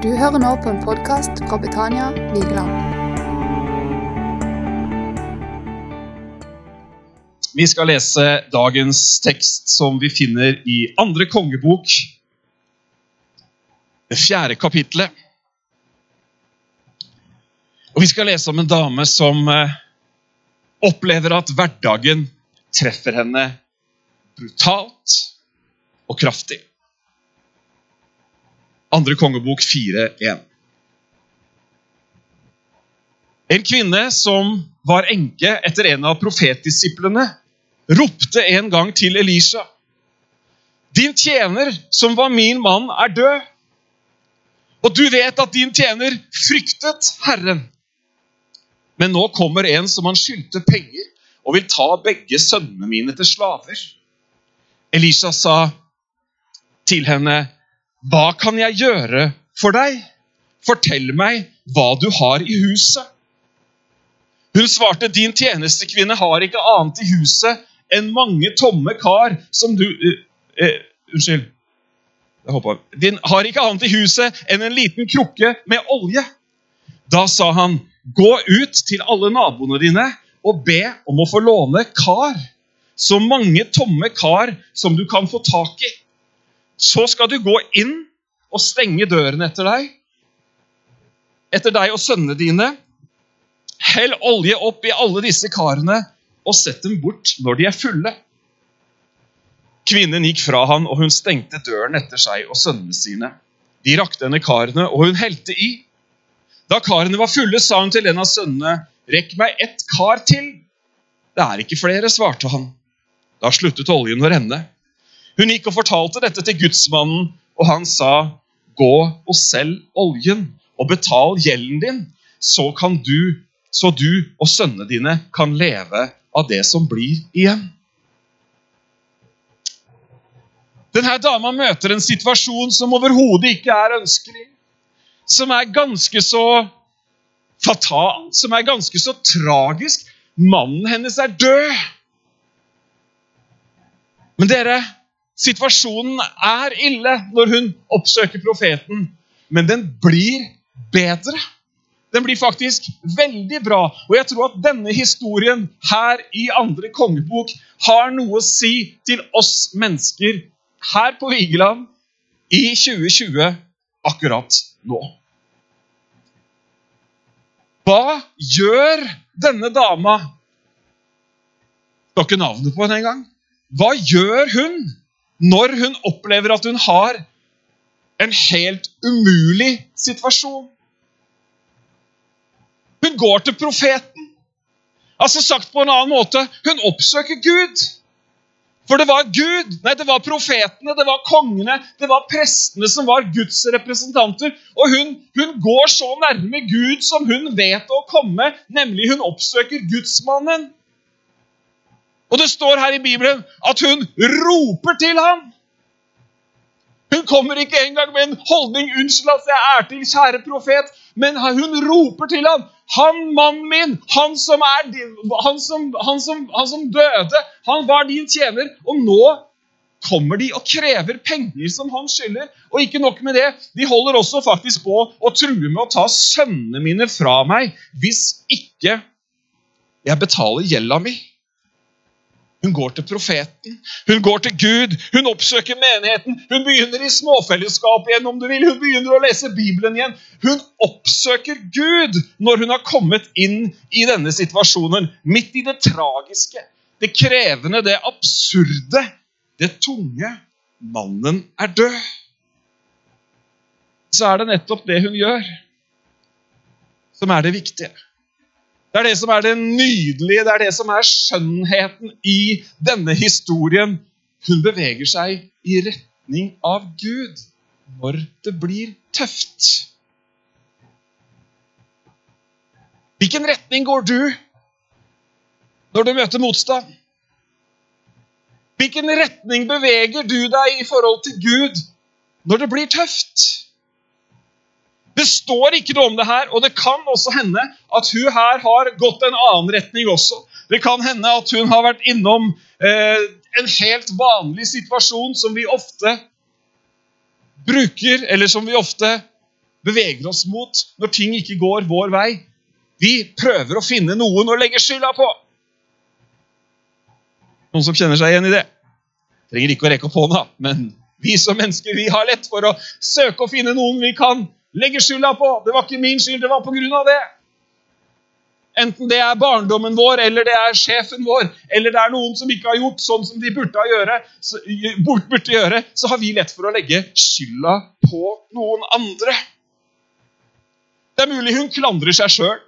Du hører nå på en podkast fra Betania Vigeland. Vi skal lese dagens tekst som vi finner i andre kongebok, det fjerde kapitlet. Og Vi skal lese om en dame som eh, opplever at hverdagen treffer henne brutalt og kraftig. Andre kongebok 4.1. En kvinne som var enke etter en av profetdisiplene, ropte en gang til Elisha. Din tjener, som var min mann, er død. Og du vet at din tjener fryktet Herren. Men nå kommer en som han skyldte penger, og vil ta begge sønnene mine til slaver. Elisha sa til henne, hva kan jeg gjøre for deg? Fortell meg hva du har i huset. Hun svarte, din tjenestekvinne har ikke annet i huset enn mange tomme kar som du uh, uh, Unnskyld. Jeg hoppa. Din har ikke annet i huset enn en liten krukke med olje. Da sa han, gå ut til alle naboene dine og be om å få låne kar. Så mange tomme kar som du kan få tak i. Så skal du gå inn og stenge døren etter deg, etter deg og sønnene dine. Hell olje opp i alle disse karene og sett dem bort når de er fulle. Kvinnen gikk fra han, og hun stengte døren etter seg og sønnene sine. De rakte henne karene, og hun helte i. Da karene var fulle, sa hun til en av sønnene, 'Rekk meg ett kar til.' 'Det er ikke flere', svarte han. Da sluttet oljen å renne. Hun gikk og fortalte dette til gudsmannen, og han sa, Gå og selg oljen og betal gjelden din, så, du, så du og sønnene dine kan leve av det som blir igjen. Denne dama møter en situasjon som overhodet ikke er ønskelig. Som er ganske så fatal, som er ganske så tragisk. Mannen hennes er død. Men dere, Situasjonen er ille når hun oppsøker profeten, men den blir bedre. Den blir faktisk veldig bra. Og jeg tror at denne historien her i andre kongebok har noe å si til oss mennesker her på Vigeland i 2020 akkurat nå. Hva gjør denne dama? Skal ikke navnet på henne engang. Hva gjør hun når hun opplever at hun har en helt umulig situasjon. Hun går til profeten. Altså Sagt på en annen måte hun oppsøker Gud. For det var Gud, nei, det var profetene, det var kongene, det var prestene som var Guds representanter. Og hun, hun går så nærme Gud som hun vet å komme, nemlig hun oppsøker gudsmannen. Og det står her i Bibelen at hun roper til ham. Hun kommer ikke engang med en holdning 'Unnskyld at jeg er til, kjære profet', men hun roper til ham. 'Han mannen min, han som, din, han, som, han, som, han som døde, han var din tjener.' Og nå kommer de og krever penger som han skylder. Og ikke nok med det, de holder også faktisk på å true med å ta sønnene mine fra meg hvis ikke jeg betaler gjelda mi. Hun går til profeten, hun går til Gud, hun oppsøker menigheten. Hun begynner i småfellesskap igjen, om du vil. Hun begynner å lese Bibelen igjen. Hun oppsøker Gud når hun har kommet inn i denne situasjonen. Midt i det tragiske, det krevende, det absurde, det tunge. Mannen er død. Så er det nettopp det hun gjør, som er det viktige. Det er det som er det nydelige, det er det som er skjønnheten i denne historien. Hun beveger seg i retning av Gud når det blir tøft. Hvilken retning går du når du møter motstand? Hvilken retning beveger du deg i forhold til Gud når det blir tøft? Det står ikke noe om det her, og det kan også hende at hun her har gått en annen retning også. Det kan hende at hun har vært innom eh, en helt vanlig situasjon som vi ofte bruker, eller som vi ofte beveger oss mot når ting ikke går vår vei. Vi prøver å finne noen å legge skylda på. Noen som kjenner seg igjen i det? Trenger ikke å rekke opp hånda, men vi som mennesker vi har lett for å søke å finne noen vi kan legge skylda på. Det var ikke min skyld, det var på grunn av det. Enten det er barndommen vår, eller det er sjefen vår, eller det er noen som ikke har gjort sånn som de burde gjøre, så, burde gjøre, så har vi lett for å legge skylda på noen andre. Det er mulig hun klandrer seg sjøl.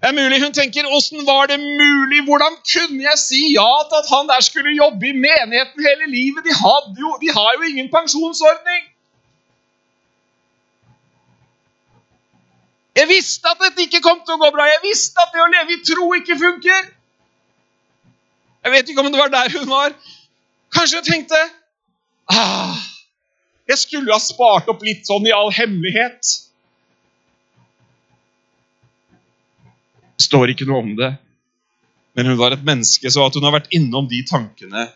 Det er mulig hun tenker 'åssen var det mulig'? Hvordan kunne jeg si ja til at han der skulle jobbe i menigheten hele livet? De, jo, de har jo ingen pensjonsordning. Jeg visste at dette ikke kom til å gå bra. Jeg visste at det å leve i tro ikke funker. Jeg vet ikke om det var der hun var. Kanskje hun tenkte ah, Jeg skulle ha spart opp litt sånn i all hemmelighet. Det står ikke noe om det. Men hun var et menneske, så at hun har vært innom de tankene,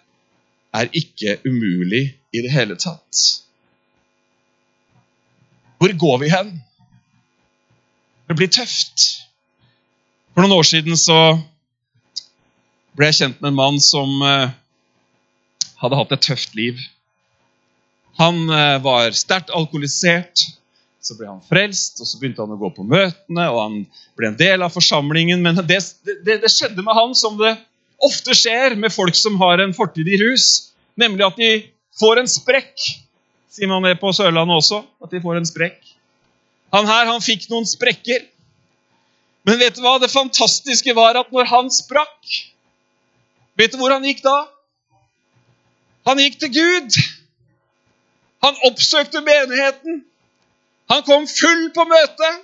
er ikke umulig i det hele tatt. Hvor går vi hen? Det blir tøft. For noen år siden så ble jeg kjent med en mann som eh, hadde hatt et tøft liv. Han eh, var sterkt alkoholisert. Så ble han frelst, og så begynte han å gå på møtene, og han ble en del av forsamlingen. Men det, det, det skjedde med han som det ofte skjer med folk som har en fortid i rus, nemlig at de får en sprekk. Sier man det på Sørlandet også? At de får en sprekk? Han her han fikk noen sprekker. Men vet du hva? Det fantastiske var at når han sprakk Vet du hvor han gikk da? Han gikk til Gud. Han oppsøkte menigheten. Han kom full på møtet.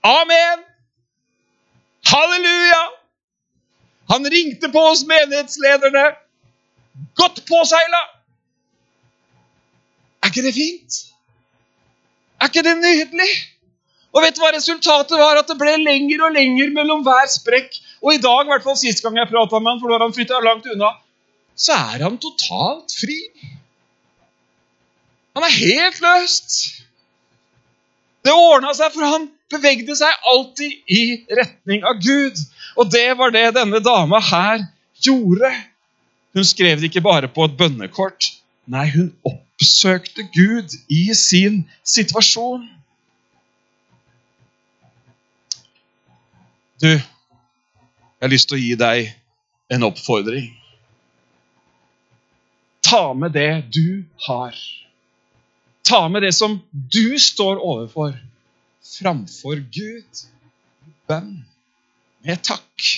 Amen. Halleluja. Han ringte på oss menighetslederne. Godt påseila. Er ikke det fint? Er ikke det nydelig? Og vet du hva resultatet var? At det ble lenger og lenger mellom hver sprekk. Og i dag, i hvert fall sist gang jeg prata med han, for da har han flytta langt unna, så er han totalt fri. Han er helt løst. Det ordna seg, for han bevegde seg alltid i retning av Gud. Og det var det denne dama her gjorde. Hun skrev det ikke bare på et bønnekort. Nei, hun oppsøkte Gud i sin situasjon. Du, jeg har lyst til å gi deg en oppfordring. Ta med det du har. Ta med det som du står overfor, framfor Gud. Bønn med takk.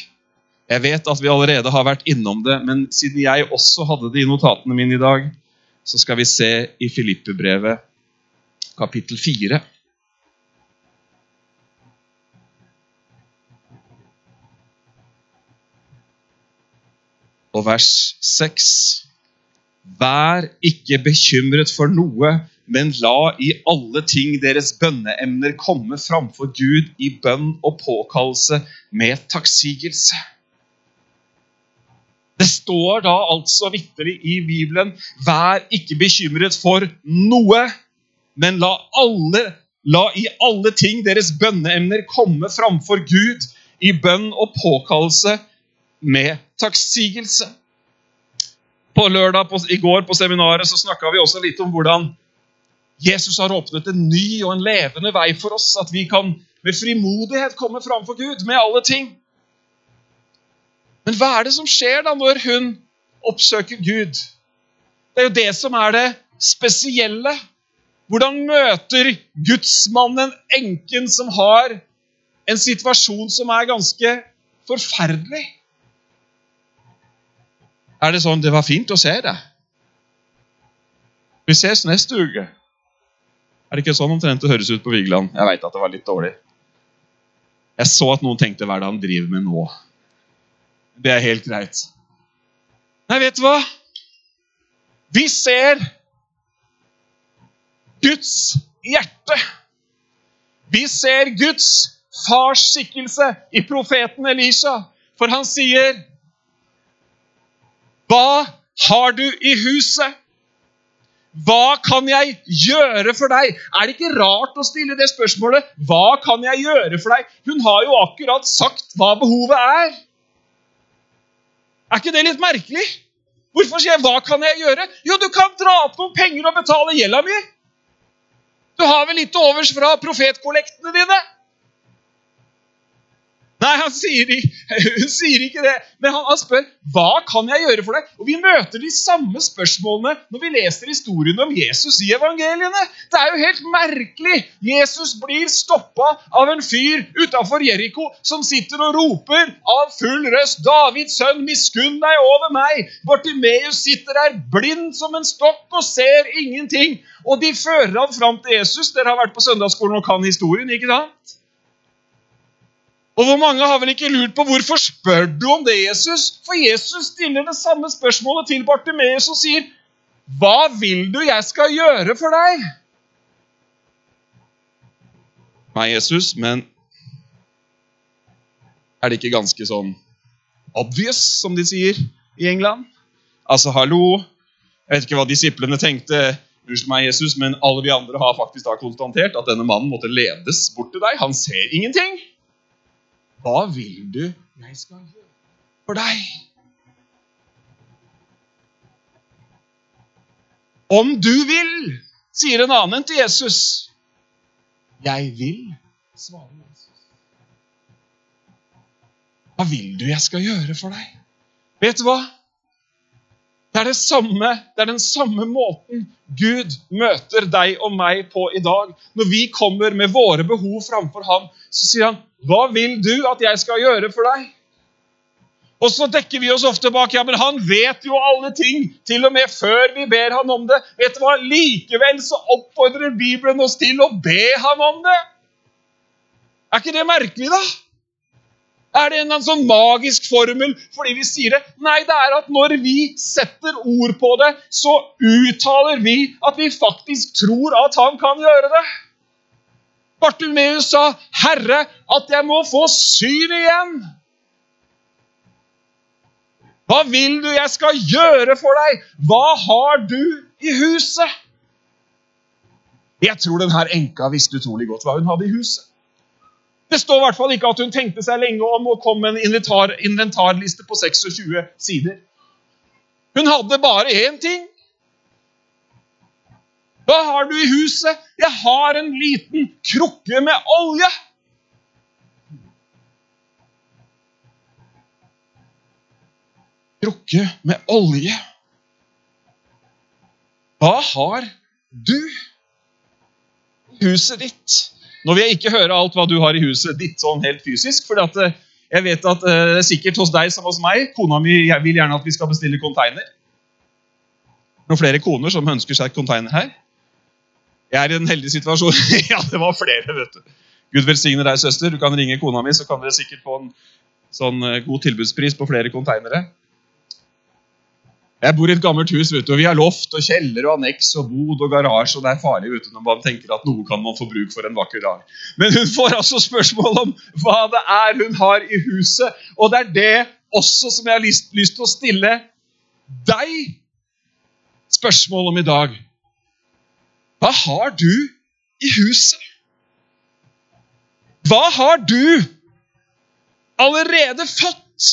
Jeg vet at vi allerede har vært innom det, men siden jeg også hadde det i notatene mine i dag, så skal vi se i Filippebrevet kapittel 4. Og vers 6. Vær ikke bekymret for noe, men la i alle ting deres bønneemner komme framfor Gud i bønn og påkallelse med takksigelse. Det står da altså vitterlig i Bibelen Vær ikke bekymret for noe, men la, alle, la i alle ting deres bønneemner komme framfor Gud i bønn og påkallelse med takksigelse. På lørdag på, i går på seminaret så snakka vi også litt om hvordan Jesus har åpnet en ny og en levende vei for oss, at vi kan med frimodighet komme framfor Gud med alle ting. Men hva er det som skjer da når hun oppsøker Gud? Det er jo det som er det spesielle. Hvordan møter gudsmannen enken som har en situasjon som er ganske forferdelig? Er det sånn 'Det var fint å se deg'? Vi ses neste uke. Er det ikke sånn omtrent det høres ut på Vigeland? Jeg veit at det var litt dårlig. Jeg så at noen tenkte 'hva er det han driver med nå'? Det er helt greit. Nei, vet du hva? Vi ser Guds hjerte. Vi ser Guds fars skikkelse i profeten Elisha. For han sier, 'Hva har du i huset?' Hva kan jeg gjøre for deg? Er det ikke rart å stille det spørsmålet? Hva kan jeg gjøre for deg? Hun har jo akkurat sagt hva behovet er. Er ikke det litt merkelig? Hvorfor sier jeg 'hva kan jeg gjøre'? Jo, du kan dra opp noen penger og betale gjelda mi. Du har vel litt til overs fra profetkollektene dine? Nei, han sier, hun sier ikke det, men han, han, spør hva kan jeg gjøre for deg. Og Vi møter de samme spørsmålene når vi leser historien om Jesus i evangeliene. Det er jo helt merkelig. Jesus blir stoppa av en fyr utafor Jeriko som sitter og roper av full røst 'Davids sønn, miskunn deg over meg!' Bartimeus sitter der blind som en stokk og ser ingenting. Og de fører ham fram til Jesus. Dere har vært på søndagsskolen og kan historien, ikke sant? Og hvor mange har vel ikke lurt på hvorfor spør du om det, Jesus? For Jesus stiller det samme spørsmålet til Bartimeus og sier, 'Hva vil du jeg skal gjøre for deg?' Nei, Jesus, men er det ikke ganske sånn obvious, som de sier i England? Altså, hallo, jeg vet ikke hva disiplene tenkte. Meg, Jesus, men alle vi andre har faktisk da konstatert at denne mannen måtte ledes bort til deg. Han ser ingenting. Hva vil du jeg skal gjøre for deg? Om du vil, sier en annen til Jesus. Jeg vil, svarer Jesus. Hva vil du jeg skal gjøre for deg? Vet du hva? Det er, det, samme, det er den samme måten Gud møter deg og meg på i dag. Når vi kommer med våre behov framfor ham, så sier han, 'Hva vil du at jeg skal gjøre for deg?' Og så dekker vi oss ofte bak ja, men han vet jo alle ting, til og med før vi ber han om det. Vet du hva? Likevel så oppfordrer Bibelen oss til å be han om det. Er ikke det merkelig, da? Er det en sånn magisk formel fordi vi sier det? Nei, det er at når vi setter ord på det, så uttaler vi at vi faktisk tror at han kan gjøre det. Bartimeus sa, 'Herre, at jeg må få syn igjen'. Hva vil du jeg skal gjøre for deg? Hva har du i huset? Jeg tror denne enka visste utrolig godt hva hun hadde i huset. Det står i hvert fall ikke at hun tenkte seg lenge om å komme med en inventar, inventarliste på 26 sider. Hun hadde bare én ting. Hva har du i huset? Jeg har en liten krukke med olje. Krukke med olje. Hva har du i huset ditt? Nå vil jeg ikke høre alt hva du har i huset ditt sånn helt fysisk. for eh, jeg vet at uh, sikkert hos deg som hos meg, kona mi vil gjerne at vi skal bestille konteiner. Noen flere koner som ønsker seg konteiner her? Jeg er i en heldig situasjon. ja, det var flere, vet du. Gud velsigne deg, søster. Du kan ringe kona mi, så kan dere sikkert få en sånn eh, god tilbudspris på flere konteinere. Jeg bor i et gammelt hus, vet du, og vi har loft og kjeller og anneks og bod og garasje. og Det er farlig vet du, når man tenker at noe kan man få bruk for en vakker dag. Men hun får altså spørsmål om hva det er hun har i huset. Og det er det også som jeg har lyst, lyst til å stille deg spørsmål om i dag. Hva har du i huset? Hva har du allerede fått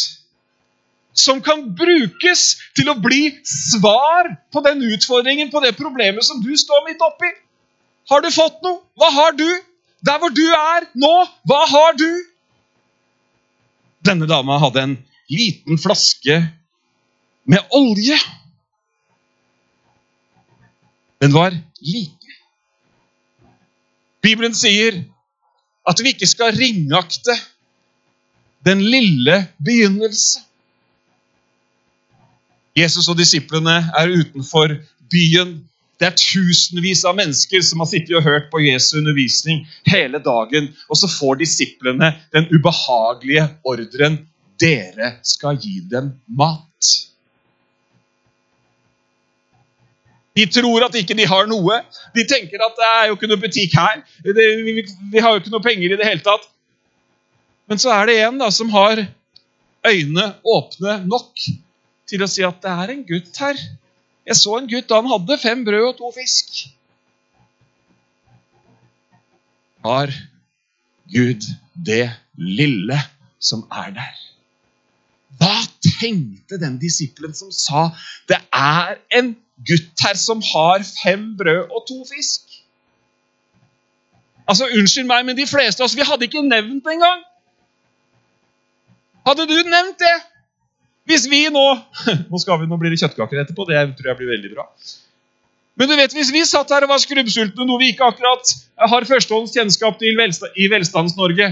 som kan brukes til å bli svar på den utfordringen, på det problemet som du står midt oppi? Har du fått noe? Hva har du? Der hvor du er nå, hva har du? Denne dama hadde en liten flaske med olje. Den var liten. Bibelen sier at vi ikke skal ringakte den lille begynnelse. Jesus og disiplene er utenfor byen. Det er tusenvis av mennesker som har sittet og hørt på Jesu undervisning hele dagen. Og så får disiplene den ubehagelige ordren dere skal gi dem mat. De tror at ikke de har noe. De tenker at det er jo ikke noe butikk her. Det, vi, har jo ikke noe penger i det hele tatt. Men så er det en da, som har øynene åpne nok til å si at det er en gutt her Jeg så en gutt, han hadde fem brød og to fisk. Har Gud det lille som er der? Hva tenkte den disippelen som sa det er en gutt her som har fem brød og to fisk? Altså, Unnskyld meg, men de fleste av oss vi hadde ikke nevnt det engang. Hadde du nevnt det? Hvis vi nå Nå, skal vi, nå blir det kjøttkaker etterpå. Det tror jeg blir veldig bra. Men du vet, hvis vi satt her og var skrubbsultne, noe vi ikke akkurat har førstehånds kjennskap til i Velstands-Norge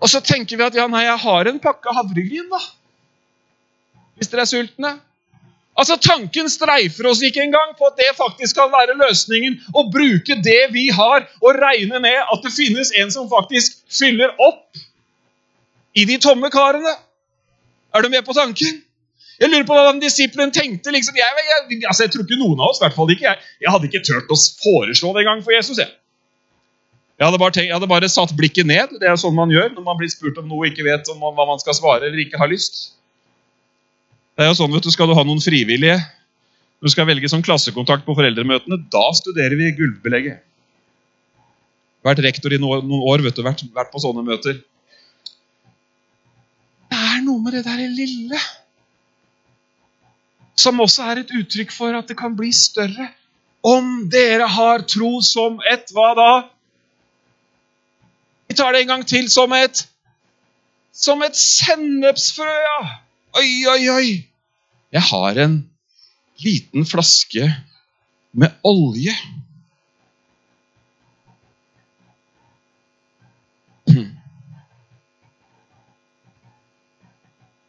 Og så tenker vi at ja, nei, jeg har en pakke havregryn, da. Hvis dere er sultne. Altså, Tanken streifer oss ikke engang på at det faktisk kan være løsningen. Å bruke det vi har, og regne med at det finnes en som faktisk fyller opp i de tomme karene. Er du med på tanken? Jeg lurer på hva den disippelen tenkte. Liksom, jeg, jeg, altså, jeg, tror ikke noen av oss, i hvert fall ikke jeg, jeg hadde ikke turt å foreslå det engang for Jesus. Jeg. Jeg hadde, tenkt, jeg hadde, bare satt blikket ned. Det er sånn man gjør når man blir spurt om noe og ikke vet om hva man skal svare eller ikke har lyst. Det er jo sånn, vet du, Skal du ha noen frivillige du skal velge som klassekontakt på foreldremøtene, da studerer vi gulvbelegget. Vært rektor i noen år, vet du, vært, vært på sånne møter. Det er noe med det der lille som også er et uttrykk for at det kan bli større. Om dere har tro som et hva da? Vi tar det en gang til som et Som et sennepsfrø, ja. Oi, oi, oi. Jeg har en liten flaske med olje.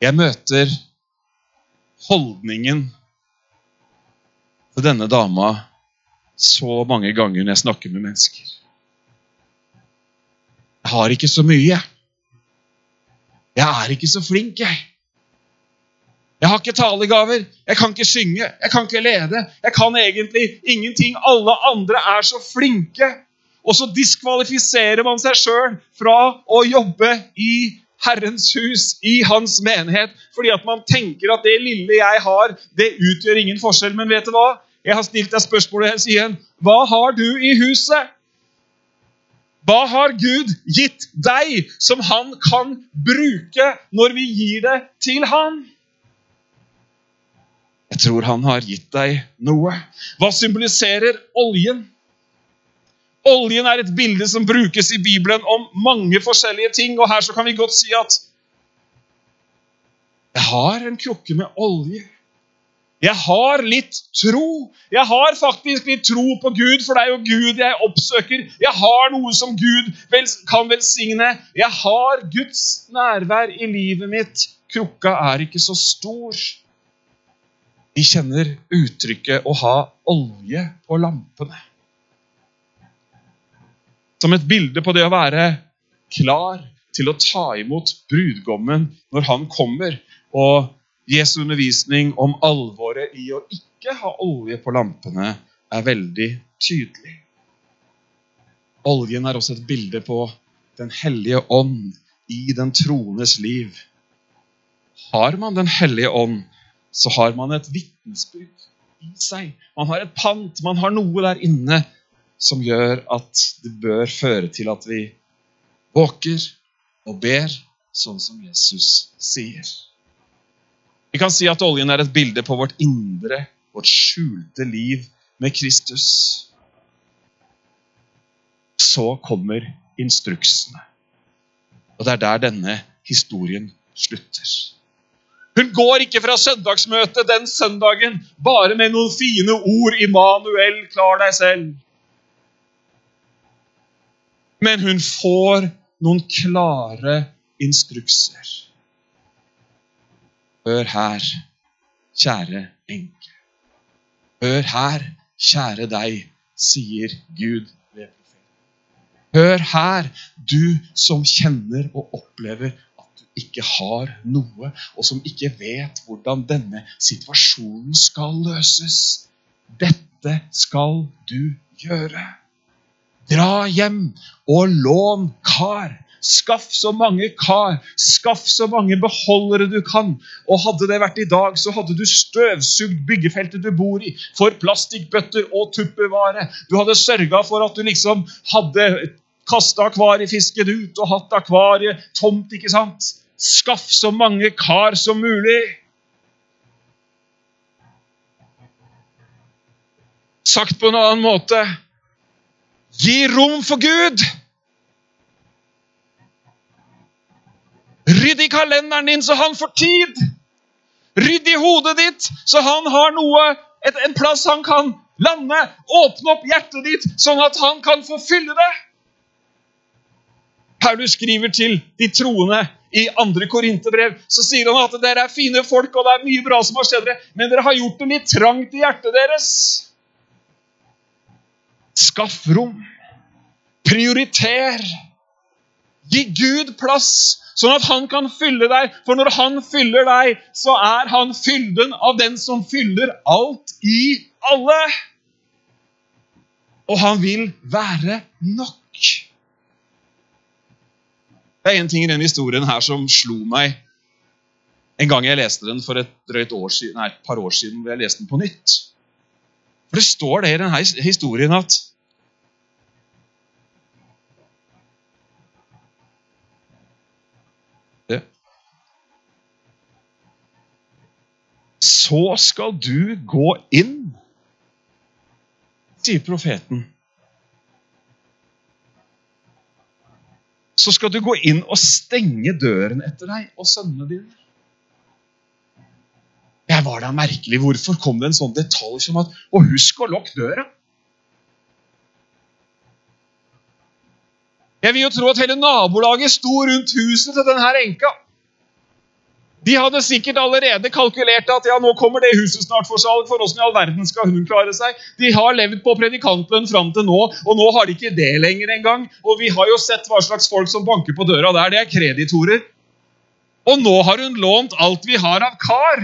Jeg møter holdningen til denne dama så mange ganger når jeg snakker med mennesker. Jeg har ikke så mye, jeg. Jeg er ikke så flink, jeg. Jeg har ikke talegaver, jeg kan ikke synge, jeg kan ikke lede. Jeg kan egentlig ingenting. Alle andre er så flinke. Og så diskvalifiserer man seg sjøl fra å jobbe i Herrens hus, i hans menighet, fordi at man tenker at det lille jeg har, det utgjør ingen forskjell. Men vet du hva? Jeg har stilt deg spørsmålet igjen. Hva har du i huset? Hva har Gud gitt deg som han kan bruke når vi gir det til han? Jeg tror han har gitt deg noe. Hva symboliserer oljen? Oljen er et bilde som brukes i Bibelen om mange forskjellige ting. Og her så kan vi godt si at jeg har en krukke med olje. Jeg har litt tro. Jeg har faktisk litt tro på Gud, for det er jo Gud jeg oppsøker. Jeg har noe som Gud kan velsigne. Jeg har Guds nærvær i livet mitt. Krukka er ikke så stor. Vi kjenner uttrykket 'å ha olje på lampene' som et bilde på det å være klar til å ta imot brudgommen når han kommer. Og Jesu undervisning om alvoret i å ikke ha olje på lampene er veldig tydelig. Oljen er også et bilde på Den hellige ånd i den troendes liv. Har man Den hellige ånd, så har man et vitnesbyrd i seg. Man har et pant, man har noe der inne som gjør at det bør føre til at vi våker og ber sånn som Jesus sier. Vi kan si at oljen er et bilde på vårt indre, vårt skjulte liv med Kristus. Så kommer instruksene. Og det er der denne historien slutter. Hun går ikke fra søndagsmøtet den søndagen bare med noen fine ord 'Immanuel, klar deg selv'. Men hun får noen klare instrukser. Hør her, kjære enke. Hør her, kjære deg, sier Gud. Hør her, du som kjenner og opplever ikke har noe, og som ikke vet hvordan denne situasjonen skal løses. Dette skal du gjøre. Dra hjem og lån kar Skaff så mange kar, skaff så mange beholdere du kan. Og hadde det vært i dag, så hadde du støvsugd byggefeltet du bor i for plastikkbøtter og tuppevare. Du hadde sørga for at du liksom hadde kasta akvariefisken ut og hatt akvariet tomt, ikke sant? Skaff så mange kar som mulig. Sagt på en annen måte gi rom for Gud. Rydd i kalenderen din, så han får tid. Rydd i hodet ditt, så han har noe, et, en plass han kan lande. Åpne opp hjertet ditt, sånn at han kan få fylle det. Paulus skriver til de troende i andre Korinterbrev, så sier han at dere er fine folk, og det er mye bra som har skjedd dere, men dere har gjort det litt trangt i hjertet deres. Skaff rom. Prioriter. Gi Gud plass, sånn at han kan fylle deg. For når han fyller deg, så er han fylden av den som fyller alt i alle. Og han vil være nok. Det er en ting i denne historien her som slo meg en gang jeg leste den for et drøyt år siden, nei, et par år siden. hvor jeg leste den på nytt. For Det står det i denne historien at Så skal du gå inn, sier profeten. Så skal du gå inn og stenge døren etter deg og sønnene dine. Jeg var da merkelig. Hvorfor kom det en sånn detalj som at Og husk å lukke døra! Jeg vil jo tro at hele nabolaget sto rundt huset til denne enka. De hadde sikkert allerede kalkulert at ja, nå kommer det huset snart for salg. for Hvordan i all verden skal hun klare seg? De har levd på predikantlønn fram til nå, og nå har de ikke det lenger engang. Og vi har jo sett hva slags folk som banker på døra der. Det er kreditorer. Og nå har hun lånt alt vi har av kar.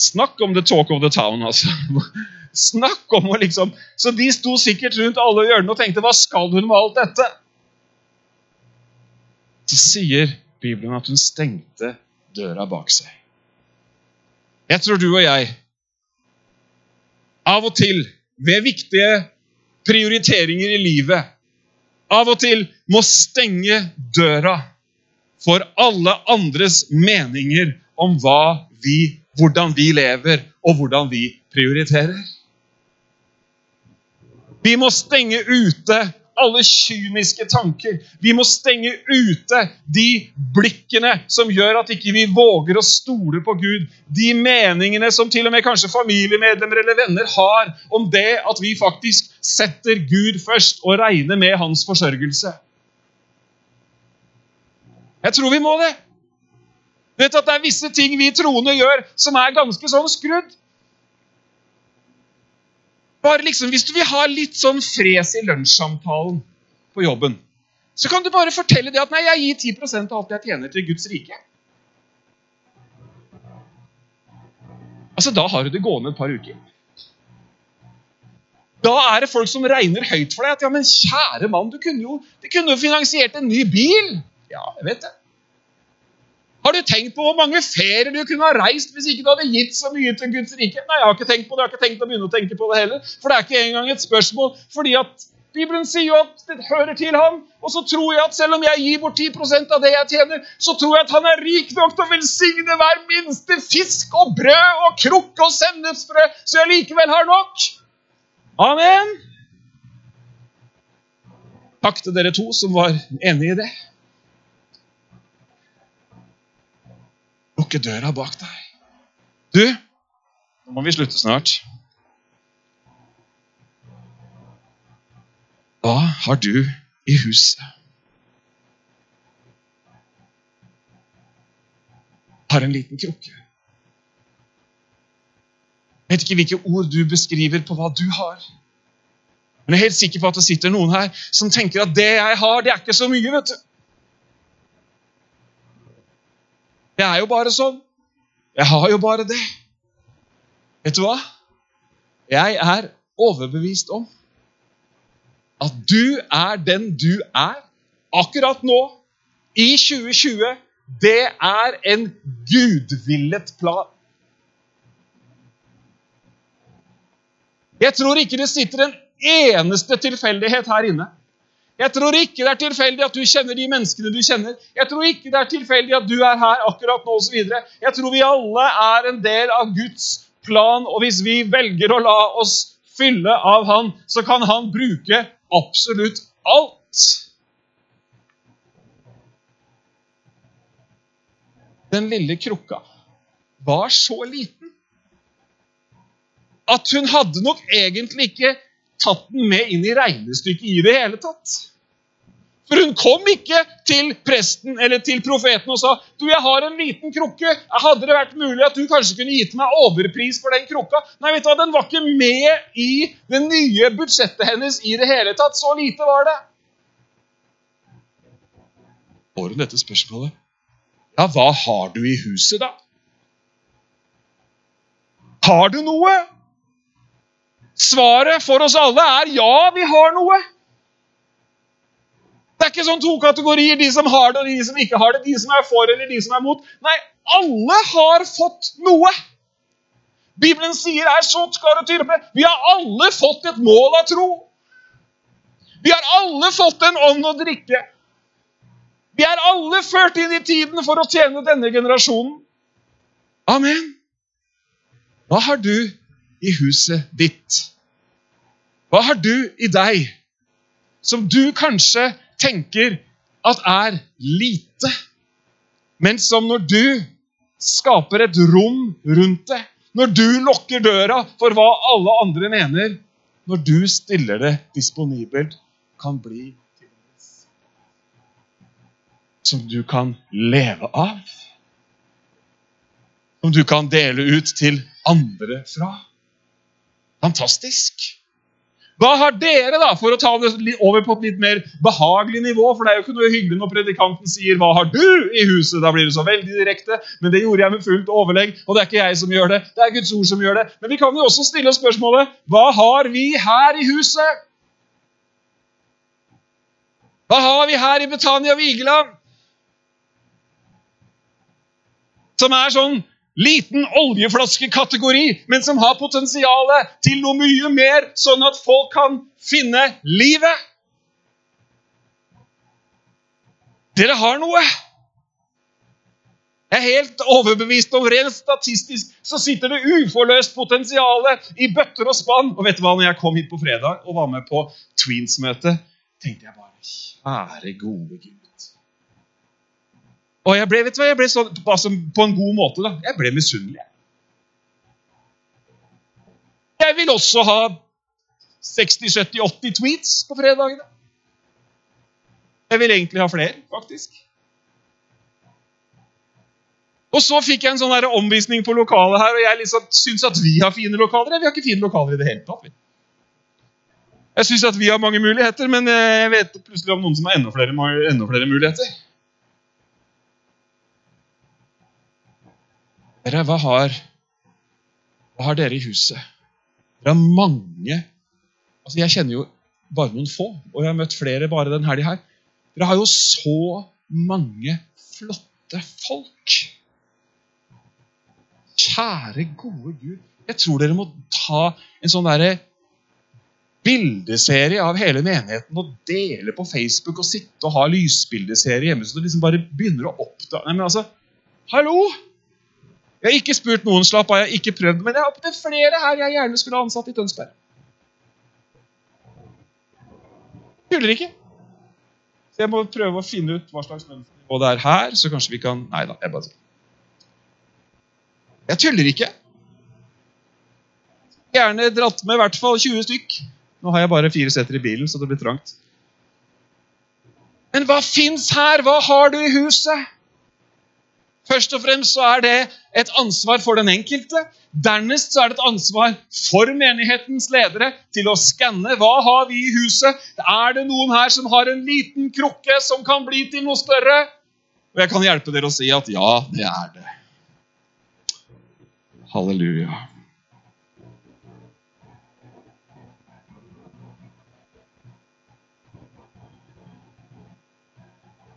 Snakk om the talk of the town, altså. Snakk om å liksom Så de sto sikkert rundt alle hjørnene og tenkte hva skal hun med alt dette? Så sier Bibelen at hun stengte døra bak seg. Jeg tror du og jeg av og til, ved viktige prioriteringer i livet, av og til må stenge døra for alle andres meninger om vi, hvordan vi lever, og hvordan vi prioriterer. Vi må stenge ute alle kyniske tanker. Vi må stenge ute de blikkene som gjør at ikke vi våger å stole på Gud. De meningene som til og med kanskje familiemedlemmer eller venner har om det at vi faktisk setter Gud først og regner med hans forsørgelse. Jeg tror vi må det. Vet at Det er visse ting vi troende gjør som er ganske sånn skrudd. Bare liksom, Hvis du vil ha litt sånn fres i lunsjsamtalen på jobben, så kan du bare fortelle det at nei, jeg gir 10% av alt jeg tjener, til Guds rike. Altså, Da har du det gående et par uker. Da er det folk som regner høyt for deg. at ja, men kjære mann, du kunne jo, du kunne jo finansiert en ny bil. Ja, jeg vet det. Har du tenkt på hvor mange ferier du kunne ha reist hvis ikke du hadde gitt så mye til Guds rike? Nei, jeg har ikke tenkt på det. Jeg har ikke tenkt å begynne å tenke på det heller. For det er ikke engang et spørsmål. fordi at Bibelen sier jo at det hører til ham. Og så tror jeg at selv om jeg gir bort 10% av det jeg tjener, så tror jeg at han er rik nok til å velsigne hver minste fisk og brød og krukke og sennepsfrø, så jeg likevel har nok. Amen. Takk til dere to som var enige i det. Lukke døra bak deg. Du, nå må vi slutte snart. Hva har du i huset? Har en liten krukke. Jeg vet ikke hvilke ord du beskriver på hva du har. Men jeg er helt sikker på at det sitter noen her som tenker at det jeg har, det er ikke så mye. vet du. Det er jo bare sånn. Jeg har jo bare det. Vet du hva? Jeg er overbevist om at du er den du er akkurat nå, i 2020, det er en gudvillet plan. Jeg tror ikke det sitter en eneste tilfeldighet her inne. Jeg tror ikke det er tilfeldig at du kjenner de menneskene du kjenner. Jeg tror ikke det er tilfeldig at du er her akkurat nå osv. Jeg tror vi alle er en del av Guds plan, og hvis vi velger å la oss fylle av Han, så kan Han bruke absolutt alt. Den lille krukka var så liten at hun hadde nok egentlig ikke tatt den med inn i regnestykket i det hele tatt. For hun kom ikke til presten eller til profeten og sa du, jeg har en liten krukke. Hadde det vært mulig at du kanskje kunne gitt meg overpris for den krukka? Nei, vet du hva, Den var ikke med i det nye budsjettet hennes i det hele tatt. Så lite var det. Får hun dette spørsmålet? Ja, hva har du i huset, da? Har du noe? Svaret for oss alle er ja, vi har noe. Det er ikke sånn to kategorier, de som har det og de som ikke har det. De som er for eller de som er mot. Nei, alle har fått noe. Bibelen sier er så skal og tyde Vi har alle fått et mål av tro. Vi har alle fått en ånd å drikke. Vi er alle ført inn i tiden for å tjene denne generasjonen. Amen. Hva har du i huset ditt? Hva har du i deg som du kanskje tenker at er lite, men som når du skaper et rom rundt det, når du lukker døra for hva alle andre mener, når du stiller det disponibelt, kan bli som du kan leve av. Som du kan dele ut til andre fra. Fantastisk. Hva har dere, da, for å ta det over på et litt mer behagelig nivå? For det er jo ikke noe hyggelig når predikanten sier 'Hva har du i huset?' Da blir det så veldig direkte. Men det gjorde jeg med fullt overlegg, og det er ikke jeg som gjør det. Det er Guds ord som gjør det. Men vi kan jo også stille oss spørsmålet Hva har vi her i huset? Hva har vi her i Betania Vigeland? Som er sånn liten oljeflaskekategori, men som har potensial til noe mye mer, sånn at folk kan finne livet. Dere har noe. Jeg er helt overbevist om rent statistisk så sitter det uforløst potensial i bøtter og spann. Og vet du hva, når jeg kom hit på fredag og var med på Tweens-møte, tenkte jeg bare Kjære gode Gud. Og jeg ble, vet du hva, jeg ble sånn, altså, på en god måte. da. Jeg ble misunnelig. Jeg vil også ha 60-70-80 tweets på fredagene. Jeg vil egentlig ha flere, faktisk. Og så fikk jeg en sånn omvisning på lokalet her, og jeg liksom syns at vi har fine lokaler. Vi har ikke fine lokaler i det hele tatt. Jeg syns at vi har mange muligheter, men jeg vet plutselig om noen som har enda flere, enda flere muligheter. Dere, hva har, hva har dere i huset? Dere har mange altså Jeg kjenner jo bare noen få, og jeg har møtt flere bare den helga her. Dere har jo så mange flotte folk. Kjære, gode Gud. Jeg tror dere må ta en sånn derre bildeserie av hele menigheten og dele på Facebook og sitte og ha lysbildeserie hjemme. Så du liksom bare begynner å oppdage Nei, men altså Hallo! Jeg har ikke spurt noen, slapp av, jeg har ikke prøvd, men jeg har opptil flere her jeg gjerne skulle ha ansatt i Tønsberg. Tuller ikke. Så jeg må prøve å finne ut hva slags lønnsnivå det er her, så kanskje vi kan Nei da, jeg bare Jeg tuller ikke. Gjerne dratt med i hvert fall 20 stykk. Nå har jeg bare fire seter i bilen, så det blir trangt. Men hva fins her? Hva har du i huset? Først og fremst så er det et ansvar for den enkelte. Dernest så er det et ansvar for menighetens ledere til å skanne hva har vi i huset. Er det noen her som har en liten krukke som kan bli til noe større? Og jeg kan hjelpe dere å si at ja, det er det. Halleluja.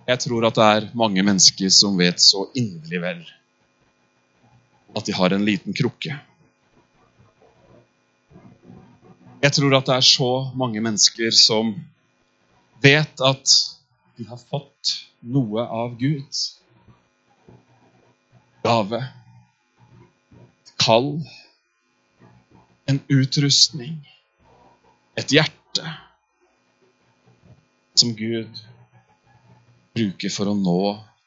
Jeg tror at det er mange mennesker som vet så inderlig vel at de har en liten krukke. Jeg tror at det er så mange mennesker som vet at de har fått noe av Gud. Gave. Kall. En utrustning. Et hjerte. Som Gud bruker for å nå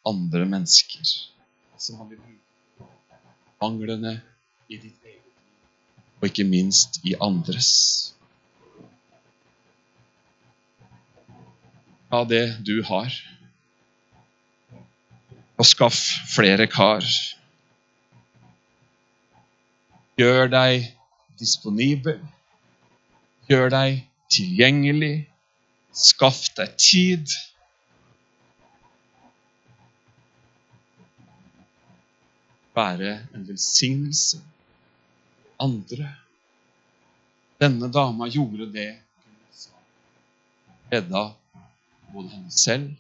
andre mennesker. Som han vil bruke manglene i ditt eget og ikke minst i andres. av det du har. Og skaff flere kar. Gjør deg disponibel. Gjør deg tilgjengelig. Skaff deg tid. Være en velsignelse. for Andre. Denne dama gjorde det redda både henne selv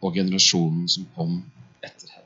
og generasjonen som kom etter henne.